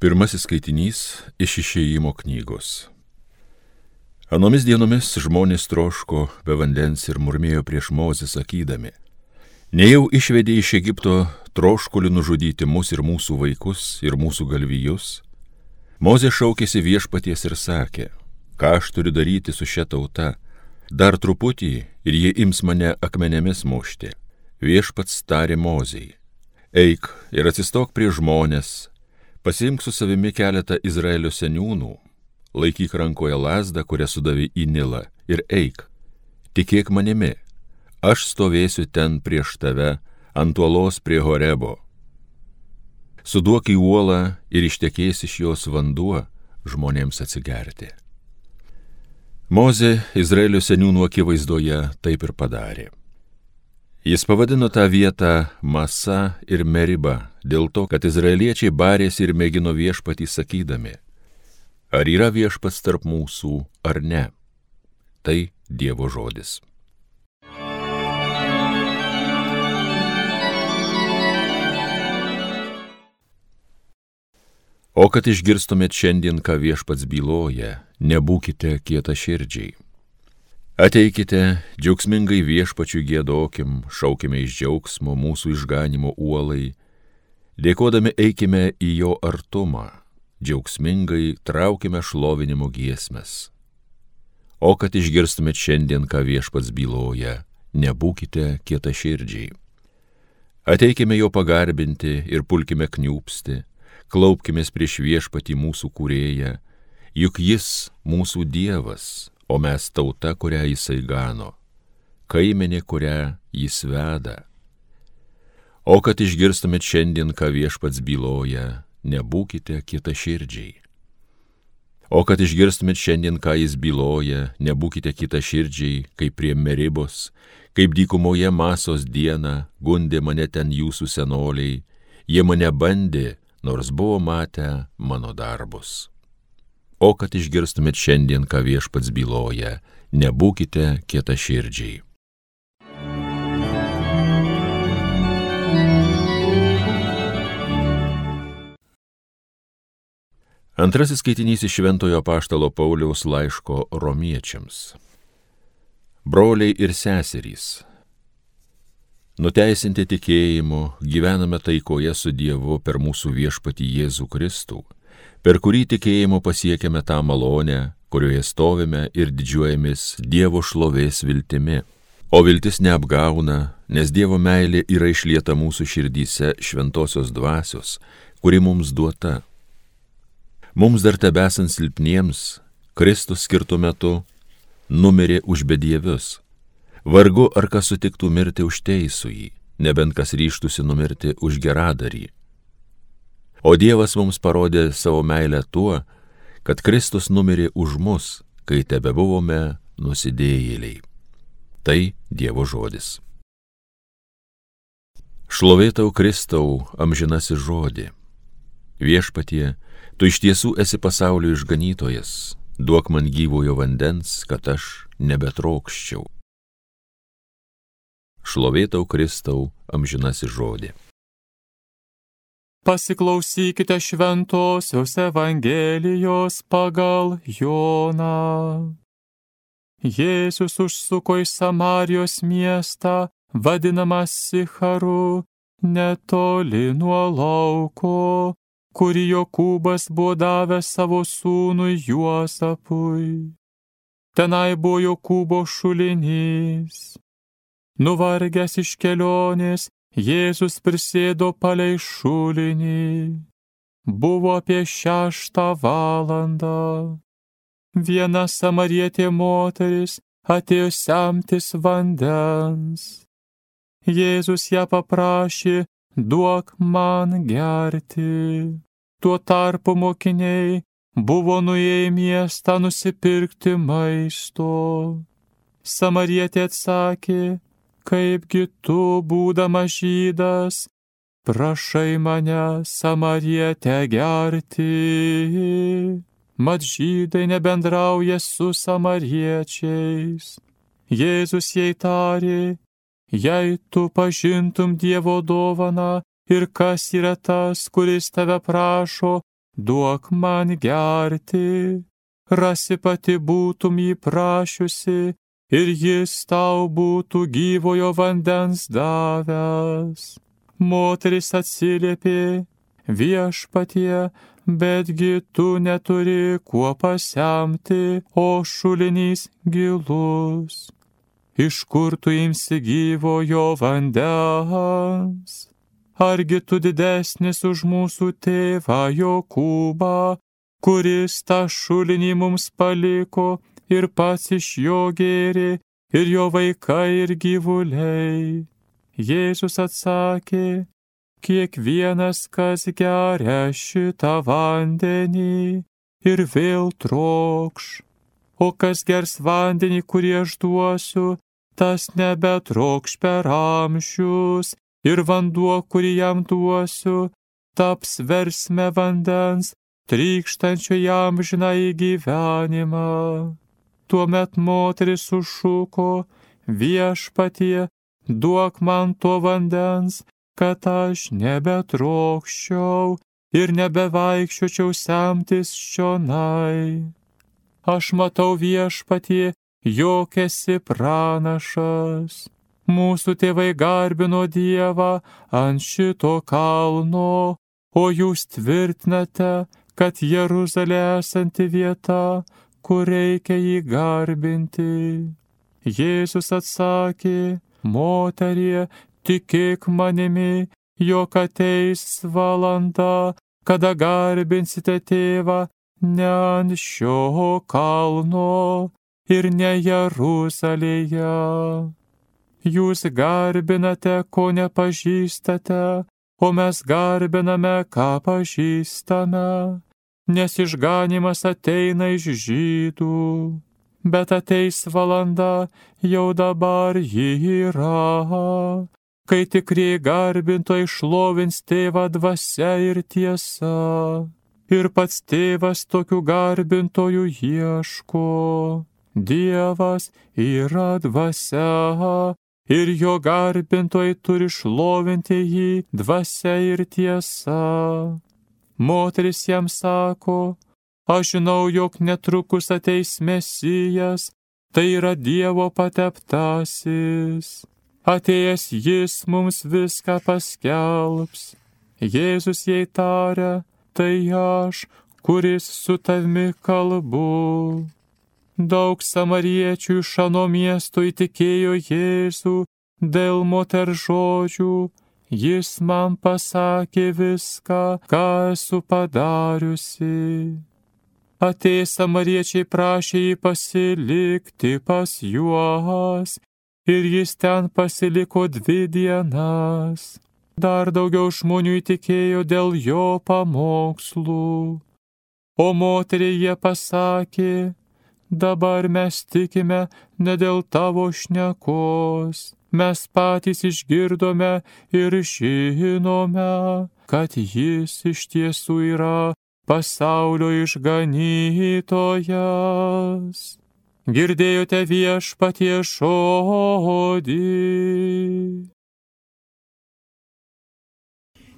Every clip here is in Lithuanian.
Pirmasis skaitinys iš išėjimo knygos. Anomis dienomis žmonės troško be vandens ir murmėjo prieš Mozę sakydami, Nejau išvedė iš Egipto troškulių nužudyti mus ir mūsų vaikus ir mūsų galvijus. Mozė šaukėsi viešpaties ir sakė, ką aš turiu daryti su šia tauta, dar truputį ir jie ims mane akmenėmis mušti. Viešpats tarė Mozijai, eik ir atsistok prie žmonės, Pasiimk su savimi keletą Izraelio seniūnų, laikyk rankoje lasdą, kurią sudavė į Nilą ir eik. Tikėk manimi, aš stovėsiu ten prieš tave ant uolos prie Horebo. Suduok į uolą ir ištekės iš jos vanduo žmonėms atsigerti. Moze Izraelio seniūnų akivaizdoje taip ir padarė. Jis pavadino tą vietą Masa ir Meriba dėl to, kad izraeliečiai barėsi ir mėgino viešpatį sakydami, ar yra viešpats tarp mūsų ar ne. Tai Dievo žodis. O kad išgirstumėt šiandien, ką viešpats byloja, nebūkite kieta širdžiai. Ateikite, džiaugsmingai viešpačių gėdokim, šaukime iš džiaugsmo mūsų išganimo uolai, dėkodami eikime į jo artumą, džiaugsmingai traukime šlovinimo giesmes. O kad išgirstumėt šiandien, ką viešpats byloja, nebūkite kieta širdžiai. Ateikime jo pagarbinti ir pulkime kniūpsti, klaupkime prieš viešpatį mūsų kūrėją, juk jis mūsų Dievas o mes tauta, kurią jisai gano, kaimenė, kurią jis veda. O kad išgirstumėt šiandien, ką viešpats byloja, nebūkite kita širdžiai. O kad išgirstumėt šiandien, ką jis byloja, nebūkite kita širdžiai, kaip prie meribos, kaip dykumoje masos dieną gundė mane ten jūsų senoliai, jie mane bandė, nors buvo matę mano darbus. O kad išgirstumėt šiandien, ką viešpats byloja, nebūkite kieta širdžiai. Antrasis skaitinys iš Šventojo Paštalo Pauliaus laiško romiečiams. Broliai ir seserys, nuteisinti tikėjimu, gyvename taikoje su Dievu per mūsų viešpatį Jėzų Kristų per kurį tikėjimu pasiekėme tą malonę, kurioje stovime ir didžiuojamės Dievo šlovės viltimi. O viltis neapgauna, nes Dievo meilė yra išlieta mūsų širdyse šventosios dvasios, kuri mums duota. Mums dar tebesant silpniems, Kristus skirtų metu numirė už bedievius. Vargu ar kas sutiktų mirti už teisųjį, nebent kas ryštųsi numirti už geradarį. O Dievas mums parodė savo meilę tuo, kad Kristus numirė už mus, kai tebe buvome nusidėjėliai. Tai Dievo žodis. Šlovėtau Kristau amžinasi žodį. Viešpatie, tu iš tiesų esi pasaulio išganytojas, duok man gyvojo vandens, kad aš nebetrokščiau. Šlovėtau Kristau amžinasi žodį. Pasiklausykite šventosios Evangelijos pagal Joną. Jėzus užsuko į Samarijos miestą, vadinamą Sicharu, netoli nuo lauko, kurį Jokūbas buvo davęs savo sūnui Juozapui. Tenai buvo Jokūbo šulinys. Nuvargęs iš kelionės, Jėzus prisėdo palei šulinį. Buvo apie šeštą valandą. Viena samarietė moteris atėjo semtis vandens. Jėzus ją paprašė, duok man gerti. Tuo tarpu mokiniai buvo nuėję į miestą nusipirkti maisto. Samarietė atsakė, kaipgi tu, būdamas žydas, prašai mane samarietę gerti. Mat žydai nebendrauja su samariečiais. Jėzus jai tarė, jei tu pažintum Dievo dovaną ir kas yra tas, kuris tave prašo, duok man gerti. Rasi pati būtum jį prašiusi ir jis tau būtų gyvojo vandens davęs. Moteris atsiliepė viešpatie, betgi tu neturi kuo pasiamti, o šulinys gilus. Iš kur tu imsi gyvojo vandens? Argi tu didesnis už mūsų tėvą Jokūbą, kuris tą šulinį mums paliko ir pats iš jo gėrė, ir jo vaikai ir gyvuliai. Jėzus atsakė, kiekvienas, kas geria šitą vandenį ir vėl trokš, o kas gers vandenį, kurį aš duosiu, tas nebetrokš per amžius ir vanduo, kurį jam duosiu, taps versme vandens, trykštančio jam žinai gyvenimą. Tuomet moteris sušuko, viešpatie, duok man to vandens, kad aš nebetrokščiau ir nebevaikščiočiau semtis čionai. Aš matau viešpatie, jog esi pranašas Mūsų tėvai garbino Dievą ant šito kalno, o jūs tvirtinate, kad Jeruzalė esanti vieta, kur reikia jį garbinti. Jėzus atsakė, moterie, tikėk manimi, jog ateis valanda, kada garbinsite tėvą ne ant šio kalno ir ne Jeruzalėje. Jūs garbinate, ko nepažįstate, o mes garbiname, ką pažįstame, nes išganimas ateina iš žydų, bet ateis valanda, jau dabar ji yra, kai tikrie garbintojai šlovins tėvą dvasia ir tiesa, ir pats tėvas tokių garbintojų ieško. Dievas yra dvasia, ir jo garbintojai turi šlovinti jį dvasia ir tiesa. Moteris jam sako, aš žinau, jog netrukus ateis Mesijas, tai yra Dievo pateptasis. Atėjęs jis mums viską paskelbs. Jėzus jai taria, tai aš, kuris su tavimi kalbu. Daug samariečių iš ano miesto įtikėjo Jėzų dėl moter žodžių. Jis man pasakė viską, ką esu padariusi. Atėję samariečiai prašė jį pasilikti pas juos ir jis ten pasiliko dvi dienas. Dar daugiau žmonių įtikėjo dėl jo pamokslų. O moteriai jie pasakė, dabar mes tikime ne dėl tavo šnekos. Mes patys išgirdome ir žinome, kad jis iš tiesų yra pasaulio išganytojas. Girdėjote viešpatie žodį.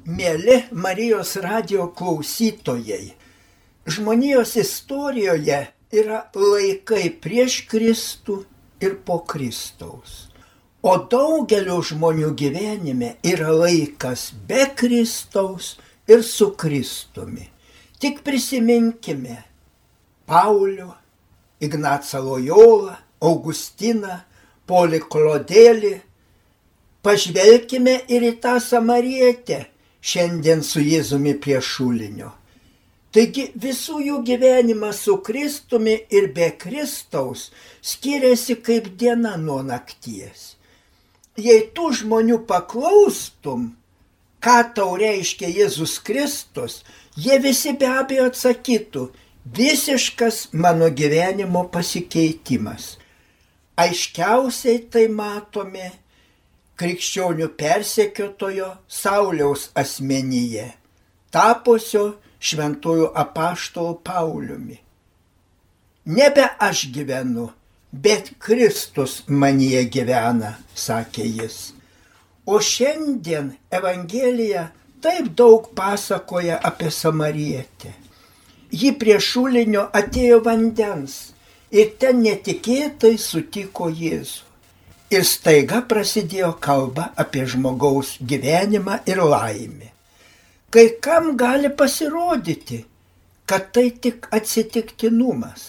Mėly Marijos radio klausytojai, žmonijos istorijoje yra laikai prieš Kristų ir po Kristaus. O daugelio žmonių gyvenime yra laikas be Kristaus ir su Kristumi. Tik prisiminkime Paulių, Ignacą Lojolą, Augustiną, Polį Klodėlį. Pažvelkime ir į tą samarietę šiandien su Jėzumi prie šulinio. Taigi visų jų gyvenimas su Kristumi ir be Kristaus skiriasi kaip diena nuo nakties. Jei tų žmonių paklaustum, ką tau reiškia Jėzus Kristus, jie visi be abejo atsakytų, visiškas mano gyvenimo pasikeitimas. Aiškiausiai tai matome krikščionių persekiotojo Sauliaus asmenyje, tapusio šventuoju apaštolu Pauliumi. Nebe aš gyvenu, bet Kristus manyje gyvena, sakė jis. O šiandien Evangelija taip daug pasakoja apie Samarietę. ji prie šulinio atėjo vandens ir ten netikėtai sutiko Jėzų. Ir staiga prasidėjo kalba apie žmogaus gyvenimą ir laimę. Kai kam gali pasirodyti, kad tai tik atsitiktinumas.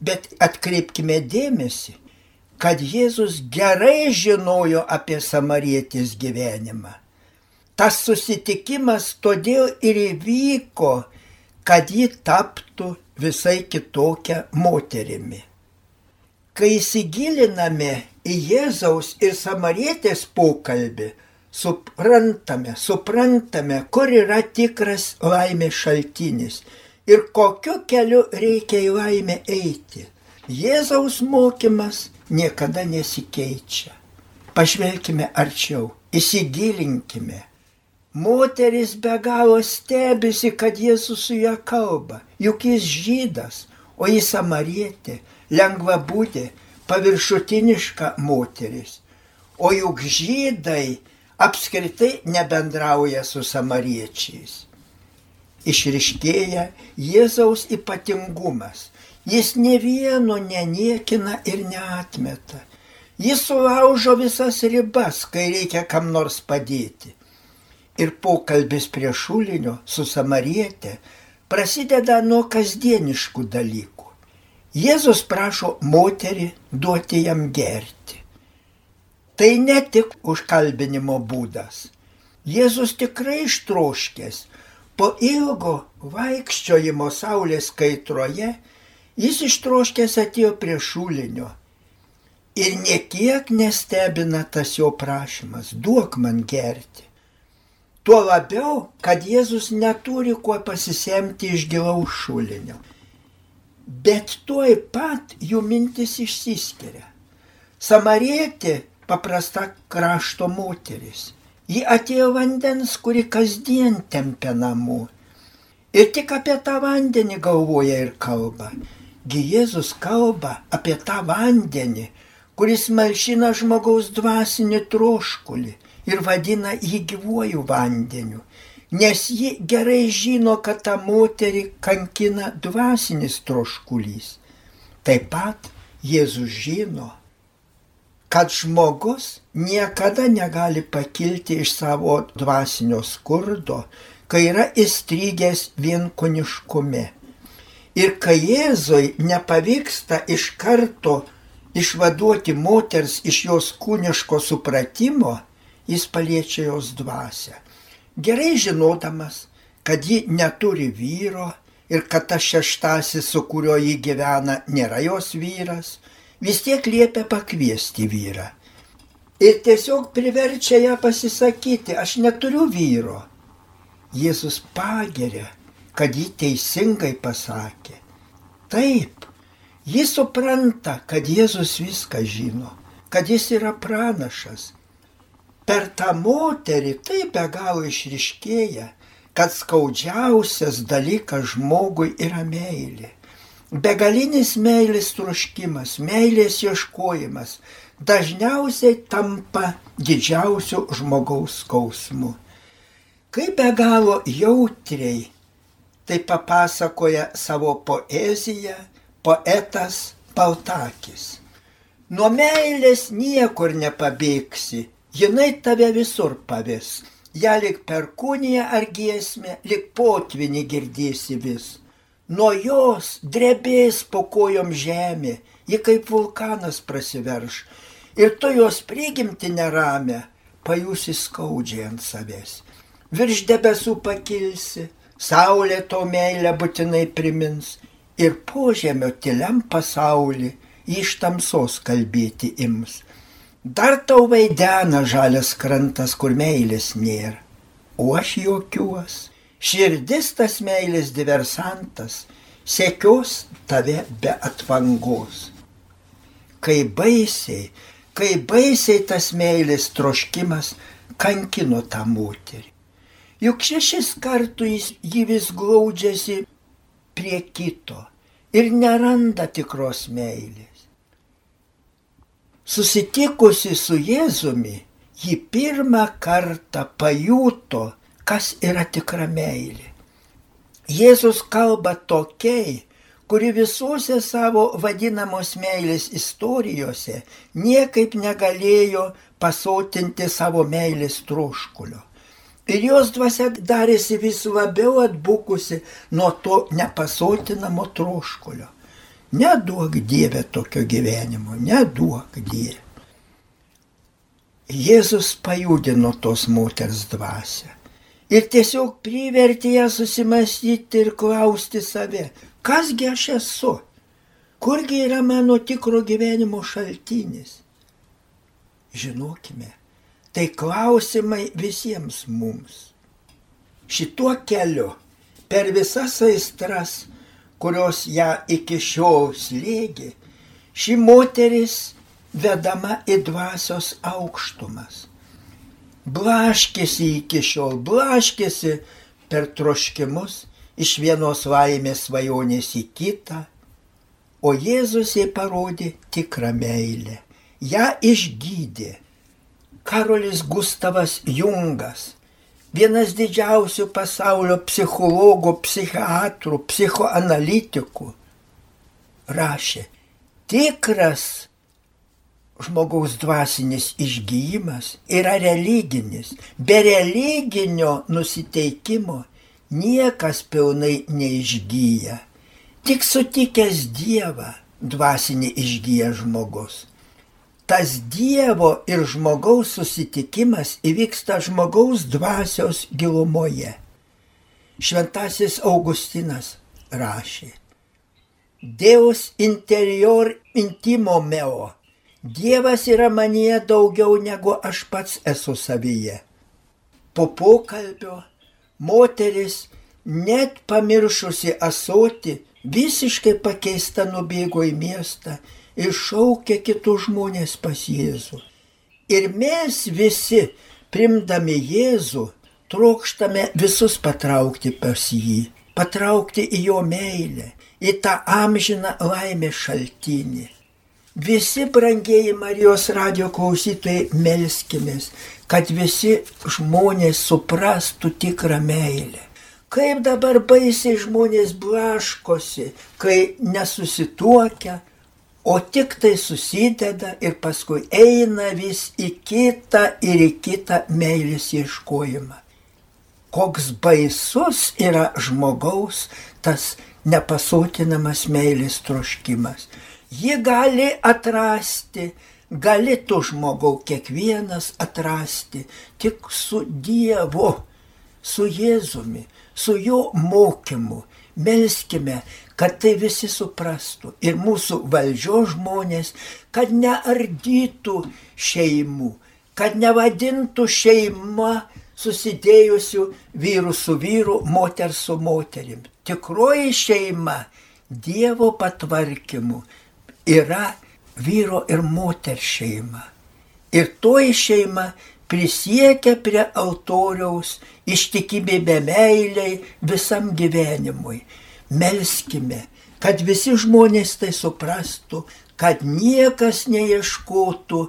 Bet atkreipkime dėmesį, kad Jėzus gerai žinojo apie samarietės gyvenimą. Tas susitikimas todėl ir įvyko, kad ji taptų visai kitokia moterimi. Kai įsigiliname į Jėzaus ir samarietės pokalbį, suprantame, suprantame, kur yra tikras laimės šaltinis ir kokiu keliu reikia į laimę eiti. Jėzaus mokymas niekada nesikeičia. Pažvelkime arčiau, įsigilinkime. Moteris be galo stebisi, kad Jėzus su ją kalba, juk jis žydas, o jis samarietė, lengva būti, paviršutiniška moteris. O juk žydai apskritai nebendrauja su samariečiais. Išriškėja Jėzaus ypatingumas. Jis ne vieno neniekina ir neatmeta. Jis sulaužo visas ribas, kai reikia kam nors padėti. Ir pokalbis prie šulinio su samarietė prasideda nuo kasdieniškų dalykų. Jėzus prašo moterį duoti jam gerti. Tai ne tik užkalbinimo būdas. Jėzus tikrai ištroškęs. Po ilgo vaikščiojimo saulės kaitroje jis ištroškęs atėjo prie šulinio. Ir niekiek nestebina tas jo prašymas - duok man gerti. Tuo labiau, kad Jėzus neturi kuo pasisemti iš gilaus šulinio. Bet tuoj pat jų mintis išsiskiria. Samarietė paprasta krašto moteris. Ji atėjo vandens, kuri kasdien tempia namų. Ir tik apie tą vandenį galvoja ir kalba. Gi Jėzus kalba apie tą vandenį, kuris malšina žmogaus dvasinį troškulį ir vadina jį gyvuoju vandeniu. Nes ji gerai žino, kad tą moterį kankina dvasinis troškulys. Taip pat Jėzus žino, kad žmogus niekada negali pakilti iš savo dvasinio skurdo, kai yra įstrigęs vienkoniškume. Ir kai Jėzui nepavyksta iš karto išvaduoti moters iš jos kūniško supratimo, jis paliečia jos dvasę. Gerai žinodamas, kad ji neturi vyro ir kad tas šeštasis, su kuriuo ji gyvena, nėra jos vyras, vis tiek liepia pakviesti vyrą. Ir tiesiog priverčia ją pasisakyti, aš neturiu vyro. Jėzus pageria, kad ji teisingai pasakė. Taip, jis supranta, kad Jėzus viską žino, kad jis yra pranašas. Per tą moterį taip be galo išriškėja, kad skaudžiausias dalykas žmogui yra meilė. Begalinis meilės troškimas, meilės ieškojimas dažniausiai tampa didžiausiu žmogaus skausmu. Kaip be galo jautriai tai papasakoja savo poeziją poetas Paltakis. Nuo meilės niekur nepabėgsi, jinai tave visur paves. Ja lik perkūnija ar giesmė, lik potvinį girdėsi vis nuo jos drebės po kojom žemė, ji kaip vulkanas prasiverš. Ir tu jos prigimti neramę, pajusi skaudžiai ant savęs. Virš debesų pakilsi, saulė to meilę būtinai primins ir požemio tyliam pasaulį iš tamsos kalbėti ims. Dar tau vaidena žalias krantas, kur meilės nėra, o aš jokiuos Širdis tas meilės diversantas, sėkios tave be atvangos. Kai baisiai, kai baisiai tas meilės troškimas kankino tą moterį. Juk šešis kartus jį vis glaudžiasi prie kito ir neranda tikros meilės. Susitikusi su Jėzumi, ji pirmą kartą pajuto, kas yra tikra meilė. Jėzus kalba tokiai, kuri visuose savo vadinamos meilės istorijose niekaip negalėjo pasotinti savo meilės troškulio. Ir jos dvasia darėsi vis labiau atbukusi nuo to nepasotinamo troškulio. Neduok Dieve tokio gyvenimo, neduok Dieve. Jėzus pajudino tos moters dvasę ir tiesiog privertė ją susimastyti ir klausti save, kasgi aš esu, kurgi yra mano tikro gyvenimo šaltinis. Žinokime, tai klausimai visiems mums. Šituo keliu, per visas aistras, kurios ją iki šiol slėgė, ši moteris vedama į dvasios aukštumas blaškėsi iki šiol, blaškėsi per troškimus iš vienos laimės svajonės į kitą, o Jėzus jai parodė tikrą meilę, ją išgydė. Karolis Gustavas Jungas, vienas didžiausių pasaulio psichologų, psichiatrų, psichoanalitikų, rašė, tikras žmogaus dvasinis išgyjimas yra religinis. Be religinio nusiteikimo niekas pilnai neišgyja. Tik sutikęs Dievą dvasinį išgyja žmogus. Tas Dievo ir žmogaus susitikimas įvyksta žmogaus dvasios gilumoje. Šventasis Augustinas rašė. Deus interior intimo meo Dievas yra manyje daugiau negu aš pats esu savyje. Po pokalbio moteris, net pamiršusi asoti, visiškai pakeista nubėgo į miestą ir šaukė kitus žmonės pas Jėzų. Ir mes visi, primdami Jėzų, trokštame visus patraukti pas jį, patraukti į jo meilę, į tą amžiną laimės šaltinį. Visi brangieji Marijos radio klausytojai melskimės, kad visi žmonės suprastų tikrą meilę. Kaip dabar baisiai žmonės blaškosi, kai nesusituokia, o tik tai susideda ir paskui eina vis į kitą ir į kitą meilės ieškojimą. Koks baisus yra žmogaus tas nepasotinamas meilės troškimas ji gali atrasti, gali tu žmogau kiekvienas atrasti tik su Dievu, su Jėzumi, su jo mokymu. Melskime, kad tai visi suprastų ir mūsų valdžios žmonės, kad neardytų šeimų, kad nevadintų šeima susidėjusių vyrų su vyru, moter su moterim. Tikroji šeima Dievo patvarkymu yra vyro ir moters šeima. Ir toji šeima prisiekia prie altoriaus ištikimybė meiliai visam gyvenimui. Melskime, kad visi žmonės tai suprastų, kad niekas neieškotų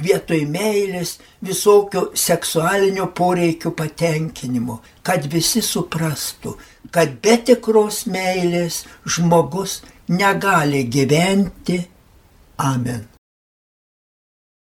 vietoj meilės visokių seksualinių poreikių patenkinimo, kad visi suprastų, kad be tikros meilės žmogus negali gyventi. Amen.